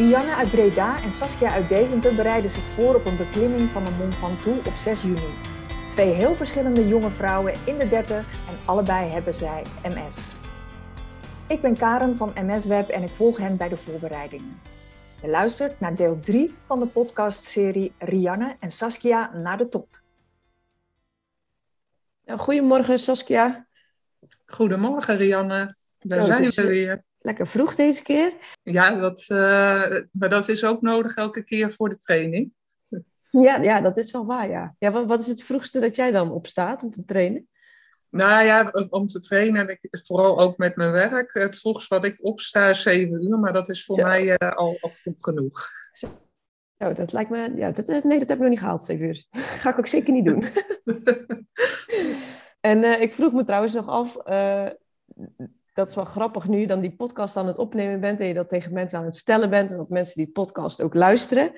Rianne uit Breda en Saskia uit Deventer bereiden zich voor op een beklimming van de Mont Ventoux op 6 juni. Twee heel verschillende jonge vrouwen in de 30 en allebei hebben zij MS. Ik ben Karen van MS Web en ik volg hen bij de voorbereidingen. Je luistert naar deel 3 van de podcastserie Rianne en Saskia naar de top. Nou, goedemorgen Saskia. Goedemorgen Rianne, daar zijn we weer. Lekker vroeg deze keer. Ja, dat, uh, maar dat is ook nodig elke keer voor de training. Ja, ja dat is wel waar, ja. ja wat, wat is het vroegste dat jij dan opstaat om te trainen? Nou ja, om te trainen, en vooral ook met mijn werk. Het vroegst wat ik opsta is 7 uur, maar dat is voor mij uh, al, al vroeg genoeg. Oh, dat lijkt me. Ja, dat, nee, dat heb ik nog niet gehaald, 7 uur. Ga ik ook zeker niet doen. en uh, ik vroeg me trouwens nog af. Dat is wel grappig nu dan die podcast aan het opnemen bent en je dat tegen mensen aan het vertellen bent en dat mensen die podcast ook luisteren.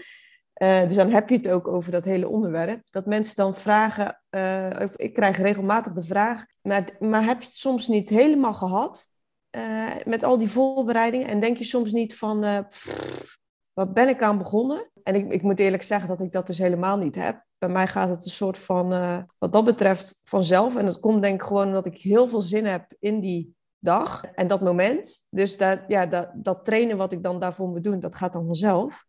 Uh, dus dan heb je het ook over dat hele onderwerp. Dat mensen dan vragen, uh, ik krijg regelmatig de vraag, maar, maar heb je het soms niet helemaal gehad uh, met al die voorbereidingen? En denk je soms niet van, pff, wat ben ik aan begonnen? En ik, ik moet eerlijk zeggen dat ik dat dus helemaal niet heb. Bij mij gaat het een soort van, wat dat betreft, vanzelf. En dat komt denk ik gewoon omdat ik heel veel zin heb in die dag en dat moment. Dus dat, ja, dat, dat trainen wat ik dan daarvoor moet doen, dat gaat dan vanzelf.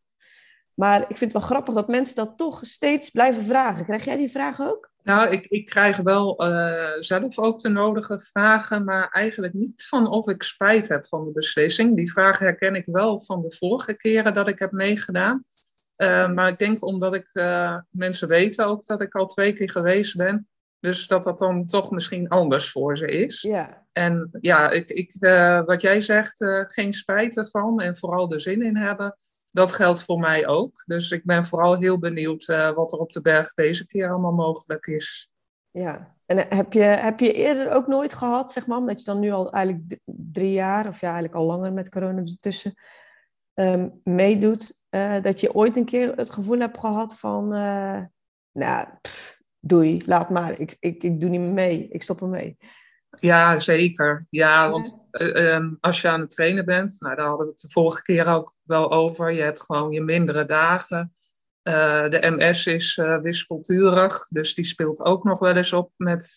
Maar ik vind het wel grappig dat mensen dat toch steeds blijven vragen. Krijg jij die vraag ook? Nou, ik, ik krijg wel uh, zelf ook de nodige vragen, maar eigenlijk niet van of ik spijt heb van de beslissing. Die vraag herken ik wel van de vorige keren dat ik heb meegedaan. Uh, maar ik denk omdat ik, uh, mensen weten ook dat ik al twee keer geweest ben, dus dat dat dan toch misschien anders voor ze is. Ja. En ja, ik, ik, uh, wat jij zegt, uh, geen spijt ervan en vooral er zin in hebben, dat geldt voor mij ook. Dus ik ben vooral heel benieuwd uh, wat er op de berg deze keer allemaal mogelijk is. Ja, en heb je, heb je eerder ook nooit gehad, zeg maar, omdat je dan nu al eigenlijk drie jaar, of ja, eigenlijk al langer met corona ertussen, um, meedoet, dat je ooit een keer het gevoel hebt gehad van, nou, pff, doei, laat maar, ik, ik, ik doe niet meer mee, ik stop ermee. Ja, zeker. Ja, want uh, um, als je aan het trainen bent, nou, daar hadden we het de vorige keer ook wel over. Je hebt gewoon je mindere dagen. Uh, de MS is uh, wispelturig, dus die speelt ook nog wel eens op met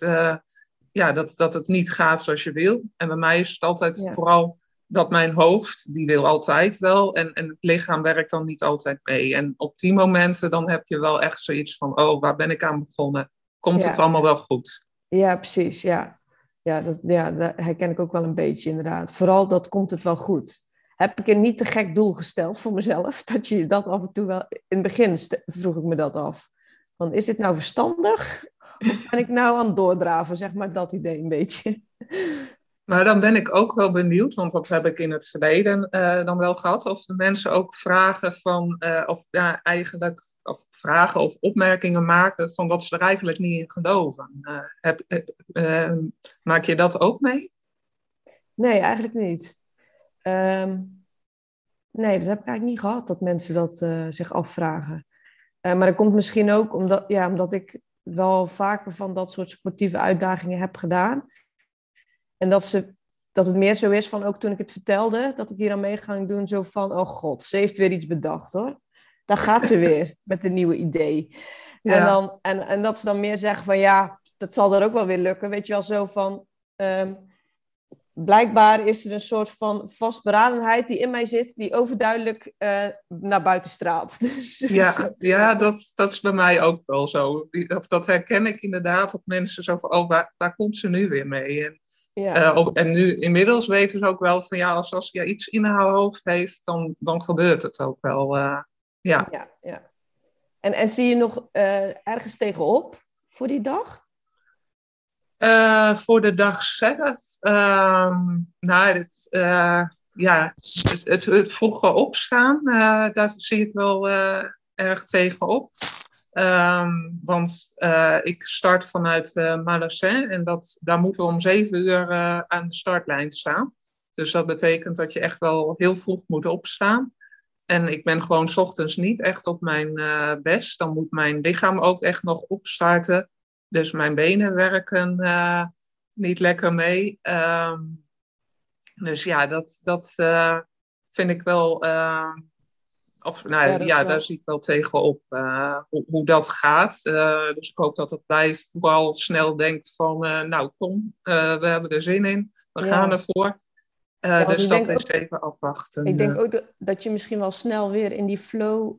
ja, dat, dat het niet gaat zoals je wil. En bij mij is het altijd ja. vooral dat mijn hoofd, die wil altijd wel. En, en het lichaam werkt dan niet altijd mee. En op die momenten dan heb je wel echt zoiets van, oh, waar ben ik aan begonnen? Komt ja. het allemaal wel goed? Ja, precies, ja. Ja dat, ja, dat herken ik ook wel een beetje inderdaad. Vooral dat komt het wel goed. Heb ik een niet te gek doel gesteld voor mezelf? Dat je dat af en toe wel... In het begin vroeg ik me dat af. Van, is dit nou verstandig? Of ben ik nou aan het doordraven? Zeg maar dat idee een beetje. Maar dan ben ik ook wel benieuwd, want dat heb ik in het verleden uh, dan wel gehad, of de mensen ook vragen van, uh, of ja, eigenlijk, of vragen of opmerkingen maken van dat ze er eigenlijk niet in geloven. Uh, heb, maak je dat ook mee? Nee, eigenlijk niet. Um, nee, dat heb ik eigenlijk niet gehad, dat mensen dat zich afvragen. maar dat komt misschien ook omdat, ja, omdat ik wel vaker van dat soort sportieve uitdagingen heb gedaan. En dat, ze, dat het meer zo is van, ook toen ik het vertelde, dat ik hier aan mee ging doen, zo van, oh god, ze heeft weer iets bedacht hoor. Daar gaat ze weer met een nieuwe idee. Ja. En, dan, en, en dat ze dan meer zeggen van, ja, dat zal er ook wel weer lukken. Weet je wel, zo van, um, blijkbaar is er een soort van vastberadenheid die in mij zit, die overduidelijk uh, naar buiten straalt. ja, ja dat, dat is bij mij ook wel zo. Dat herken ik inderdaad, dat mensen zo van, oh, waar, waar komt ze nu weer mee? En, ja. Uh, op, en nu inmiddels weten ze ook wel van, ja, als, als je iets in haar hoofd heeft, dan, dan gebeurt het ook wel. Uh, ja. ja, ja. En, en zie je nog uh, ergens tegenop voor die dag? Voor de dag zelf, uh, nou, het, ja, het, het, het vroege opstaan, daar zie ik wel erg tegenop. Um, want ik start vanuit Malacin en dat, daar moeten we om zeven uur aan de startlijn staan. Dus dat betekent dat je echt wel heel vroeg moet opstaan. En ik ben gewoon ochtends niet echt op mijn best. Dan moet mijn lichaam ook echt nog opstarten. Dus mijn benen werken uh, niet lekker mee. Um, dus ja, dat, dat uh, vind ik wel uh, Of, nou ja, daar zie ik wel tegenop uh, hoe, hoe, dat gaat. Uh, dus ik hoop dat het blijft vooral snel denkt van, uh, nou kom, we hebben er zin in, we ja. gaan ervoor. Ja, dus dat is ook, even afwachten. Ik denk ook dat, dat, je misschien wel snel weer in die flow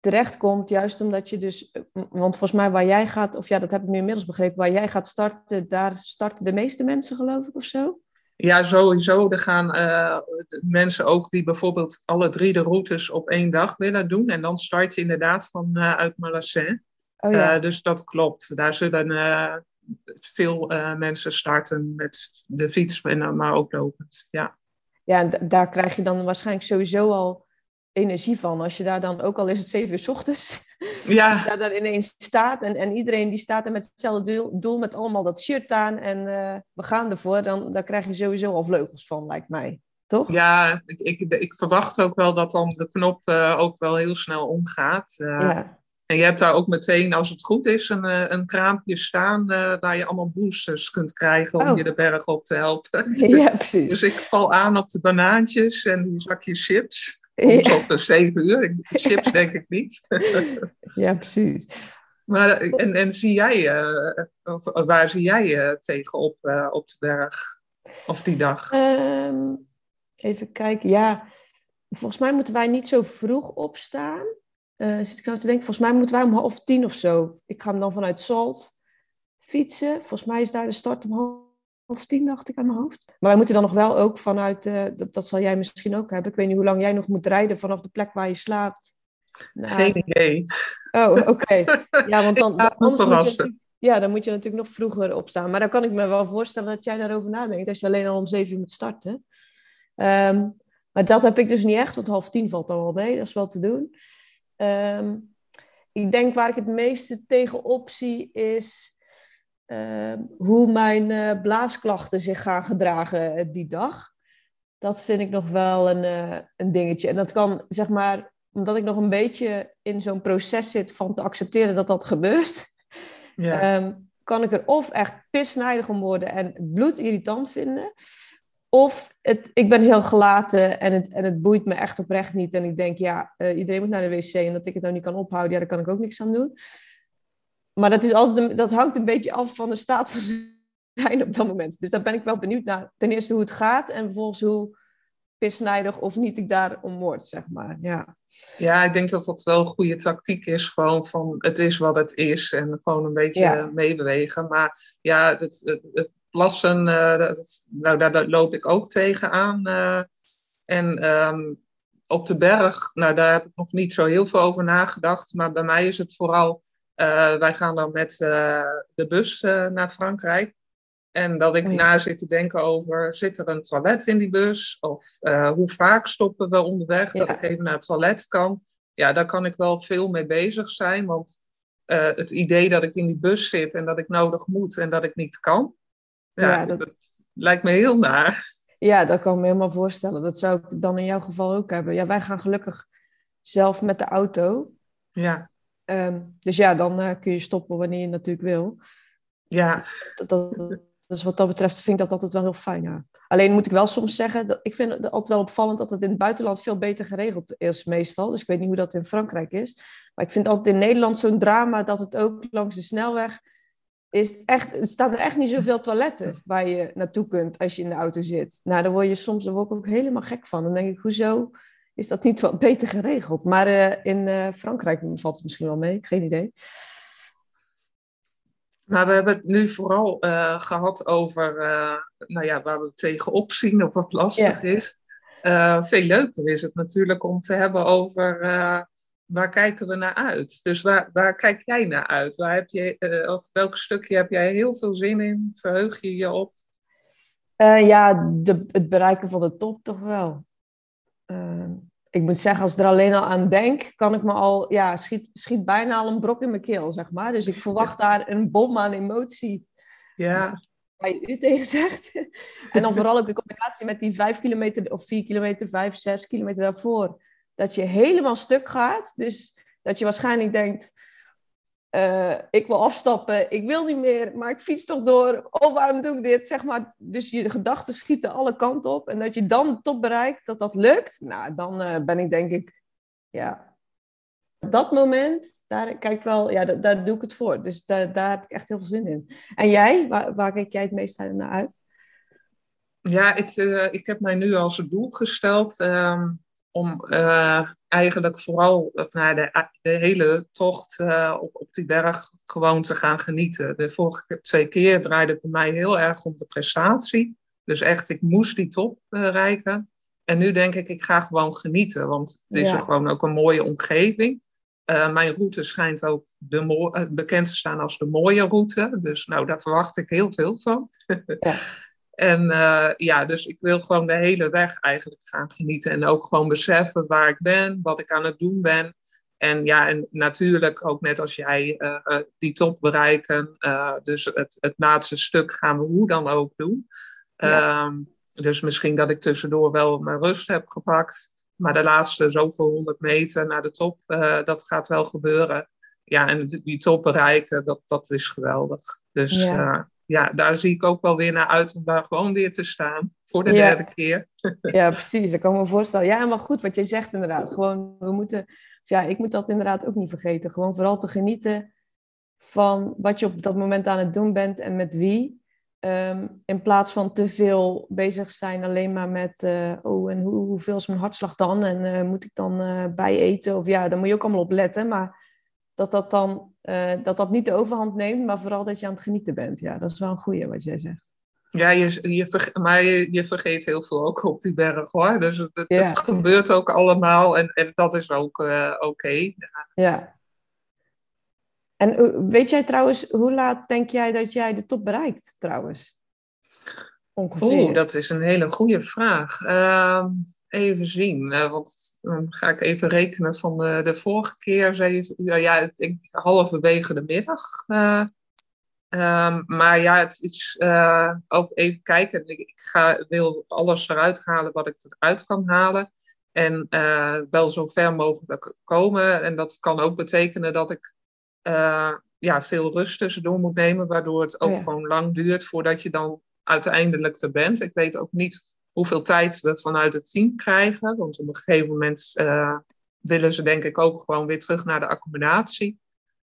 terechtkomt, juist omdat je dus, want volgens mij waar jij gaat, of ja, dat heb ik nu inmiddels begrepen, waar jij gaat starten, daar starten de meeste mensen geloof ik of zo? Ja, sowieso. Er gaan uh, mensen ook die bijvoorbeeld alle drie de routes op één dag willen doen. En dan start je inderdaad vanuit uh, Malacin. Oh, ja. uh, dus dat klopt. Daar zullen veel mensen starten met de fiets, maar ook lopend. Ja, ja en daar krijg je dan waarschijnlijk sowieso al energie van. Als je daar dan, ook al is het zeven uur s ochtends, ja. als je daar dan ineens staat en, en iedereen die staat er met hetzelfde doel, doel met allemaal dat shirt aan en uh, we gaan ervoor, dan daar krijg je sowieso al vleugels van, lijkt mij. Toch? Ja, ik, ik, ik verwacht ook wel dat dan de knop uh, ook wel heel snel omgaat. Uh, ja. En je hebt daar ook meteen, als het goed is, een, een kraampje staan waar je allemaal boosters kunt krijgen om oh. je de berg op te helpen. Ja, precies. dus ik val aan op de banaantjes en die zakjes chips. Ja. de zeven uur. Chips denk ik niet. ja, precies. Maar, en, en zie jij, uh, of, waar zie jij je uh, tegenop uh, op de berg? Of die dag? Um, even kijken. Ja, volgens mij moeten wij niet zo vroeg opstaan. zit ik nou te denken, volgens mij moeten wij om half tien of zo. Ik ga hem dan vanuit Salt fietsen. Volgens mij is daar de start om half of tien, dacht ik aan mijn hoofd. Maar wij moeten dan nog wel ook vanuit, uh, dat, dat zal jij misschien ook hebben. Ik weet niet hoe lang jij nog moet rijden vanaf de plek waar je slaapt. Nou, Geen idee. Oh, oké. Ja, want dan, dan anders moet je, ja, dan moet je natuurlijk nog vroeger opstaan. Maar dan kan ik me wel voorstellen dat jij daarover nadenkt. Als je alleen al om zeven uur moet starten. Um, maar dat heb ik dus niet echt, want half tien valt dan wel mee. Dat is wel te doen. Um, ik denk waar ik het meeste tegenop zie is Ehm, hoe mijn uh, blaasklachten zich gaan gedragen eh, die dag. Dat vind ik nog wel een, uh, een dingetje. En dat kan, zeg maar, omdat ik nog een beetje in zo'n proces zit van te accepteren dat dat gebeurt, ja. um, kan ik er of echt pisnijdig om worden en het bloed irritant vinden. Of het, ik ben heel gelaten en het, en het boeit me echt oprecht niet. En ik denk, ja, uh, iedereen moet naar de wc en dat ik het nou niet kan ophouden, ja, daar kan ik ook niks aan doen maar dat, is altijd dat hangt een beetje af van de staat van zijn op dat moment. Dus daar ben ik wel benieuwd naar. Ten eerste hoe het gaat en vervolgens hoe pisnijdig of niet ik daarom word, zeg maar. Ja. ja, ik denk dat dat wel een goede tactiek is. Gewoon van het is wat het is en gewoon een beetje meebewegen. Maar ja, het, het, het plassen, uh, dat, nou, daar, daar, loop ik ook tegenaan. Uh, en um, op de berg, nou daar heb ik nog niet zo heel veel over nagedacht. Maar bij mij is het vooral uh, wij gaan dan met uh, de bus uh, naar Frankrijk. En dat ik oh, ja. na zit te denken over, zit er een toilet in die bus? Of hoe vaak stoppen we onderweg, ja. dat ik even naar het toilet kan? Ja, daar kan ik wel veel mee bezig zijn. Want het idee dat ik in die bus zit en dat ik nodig moet en dat ik niet kan, ja, ja dat... dat... lijkt me heel naar. Ja, dat kan ik me helemaal voorstellen. Dat zou ik dan in jouw geval ook hebben. Ja, wij gaan gelukkig zelf met de auto. Ja. Um, dus ja, dan uh, kun je stoppen wanneer je natuurlijk wil. Ja. Dat, dat, dus wat dat betreft vind ik dat altijd wel heel fijn. Ja. Alleen moet ik wel soms zeggen, dat, ik vind het altijd wel opvallend dat het in het buitenland veel beter geregeld is meestal. Dus ik weet niet hoe dat in Frankrijk is. Maar ik vind altijd in Nederland zo'n drama dat het ook langs de snelweg is echt, er staan er echt niet zoveel toiletten waar je naartoe kunt als je in de auto zit. Nou, daar word je soms daar word ik ook helemaal gek van. Dan denk ik, hoezo is dat niet wat beter geregeld. Maar uh, in uh, Frankrijk valt het misschien wel mee, geen idee. Maar we hebben het nu vooral uh, gehad over nou ja, waar we tegenop zien of wat lastig ja. is. veel leuker is het natuurlijk om te hebben over waar kijken we naar uit. Dus waar, waar kijk jij naar uit? Waar heb je, of welk stukje heb jij heel veel zin in? Verheug je je op? ja, de, het bereiken van de top toch wel. Uh, ik moet zeggen, als ik er alleen al aan denk, kan ik me al, ja, schiet, schiet bijna al een brok in mijn keel, zeg maar. Dus ik verwacht daar een bom aan emotie. Ja. Waar je u tegen zegt. en dan vooral ook in combinatie met die vijf kilometer of vier kilometer, vijf, zes kilometer daarvoor. Dat je helemaal stuk gaat. Dus dat je waarschijnlijk denkt, eh, ik wil afstappen, ik wil niet meer, maar ik fiets toch door. Oh, waarom doe ik dit? Zeg maar, dus je gedachten schieten alle kanten op. En dat je dan top bereikt, dat dat lukt, nou, dan uh, ben ik denk ik, ja. Dat moment, daar kijk wel, ja, daar, doe ik het voor. Dus daar, daar heb ik echt heel veel zin in. En jij, waar, waar kijk jij het meest naar uit? Ja, ik, uh, ik heb mij nu als doel gesteld um, om uh, eigenlijk vooral naar de, de hele tocht uh, op, op die berg gewoon te gaan genieten. De vorige twee keer draaide het bij mij heel erg om de prestatie. Dus echt, ik moest die top bereiken. En nu denk ik, ik ga gewoon genieten, want het is ja. gewoon ook een mooie omgeving. Uh, mijn route schijnt ook de bekend te staan als de mooie route. Dus nou, daar verwacht ik heel veel van. Ja. En uh, ja, dus ik wil gewoon de hele weg eigenlijk gaan genieten. En ook gewoon beseffen waar ik ben, wat ik aan het doen ben. En ja, en natuurlijk ook net als jij uh, uh, die top bereiken. dus het, het laatste stuk gaan we hoe dan ook doen. Ja. Um, dus misschien dat ik tussendoor wel mijn rust heb gepakt. Maar de laatste zoveel honderd meter naar de top, dat gaat wel gebeuren. Ja, en die top bereiken, dat, dat is geweldig. Dus ja ja, daar zie ik ook wel weer naar uit om daar gewoon weer te staan voor de ja. derde keer. Ja, precies. Dat kan ik me voorstellen. Ja, maar goed, wat je zegt inderdaad. Gewoon, we moeten, ja, ik moet dat inderdaad ook niet vergeten. Gewoon vooral te genieten van wat je op dat moment aan het doen bent en met wie. Um, in plaats van te veel bezig zijn alleen maar met, uh, oh, en hoe, hoeveel is mijn hartslag dan? En uh, moet ik dan uh, bijeten? Of ja, daar moet je ook allemaal op letten. Maar dat dat dan uh, dat dat niet de overhand neemt, maar vooral dat je aan het genieten bent. Ja, dat is wel een goeie wat jij zegt. Ja, je, je vergeet, maar je, je, vergeet heel veel ook op die berg hoor. Dus het, het, ja. het gebeurt ook allemaal en, en dat is ook uh, oké. Okay. Ja. ja. En weet jij trouwens, hoe laat denk jij dat jij de top bereikt trouwens? Ongeveer. Oeh, dat is een hele goede vraag. Uh, even zien. Uh, want dan ga ik even rekenen van de, de vorige keer. Zei, ja, ja, ik denk halverwege de middag. Uh, um, maar ja, het is uh, ook even kijken. Ik, ik ga, wil alles eruit halen wat ik eruit kan halen. En wel zo ver mogelijk komen. En dat kan ook betekenen dat ik ja, veel rust tussendoor moet nemen. Waardoor het ook oh ja. gewoon lang duurt voordat je dan uiteindelijk er bent. Ik weet ook niet hoeveel tijd we vanuit het team krijgen. Want op een gegeven moment uh, willen ze denk ik ook gewoon weer terug naar de accommodatie.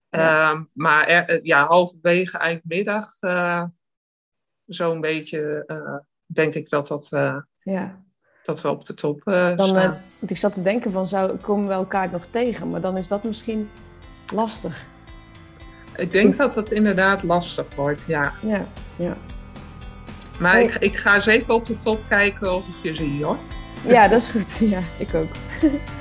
Ja. Uh, maar er, eh, ja, halverwege eindmiddag, uh, zo'n beetje, denk ik dat, dat, ja. dat we op de top dan, staan. ik zat te denken van, zou, komen we elkaar nog tegen? Maar dan is dat misschien lastig. Ik denk dat het inderdaad lastig wordt, ja. Ja, ja. Maar hey. ik, ik ga zeker op de top kijken of ik je zie hoor. Ja, dat is goed. Ja, ik ook.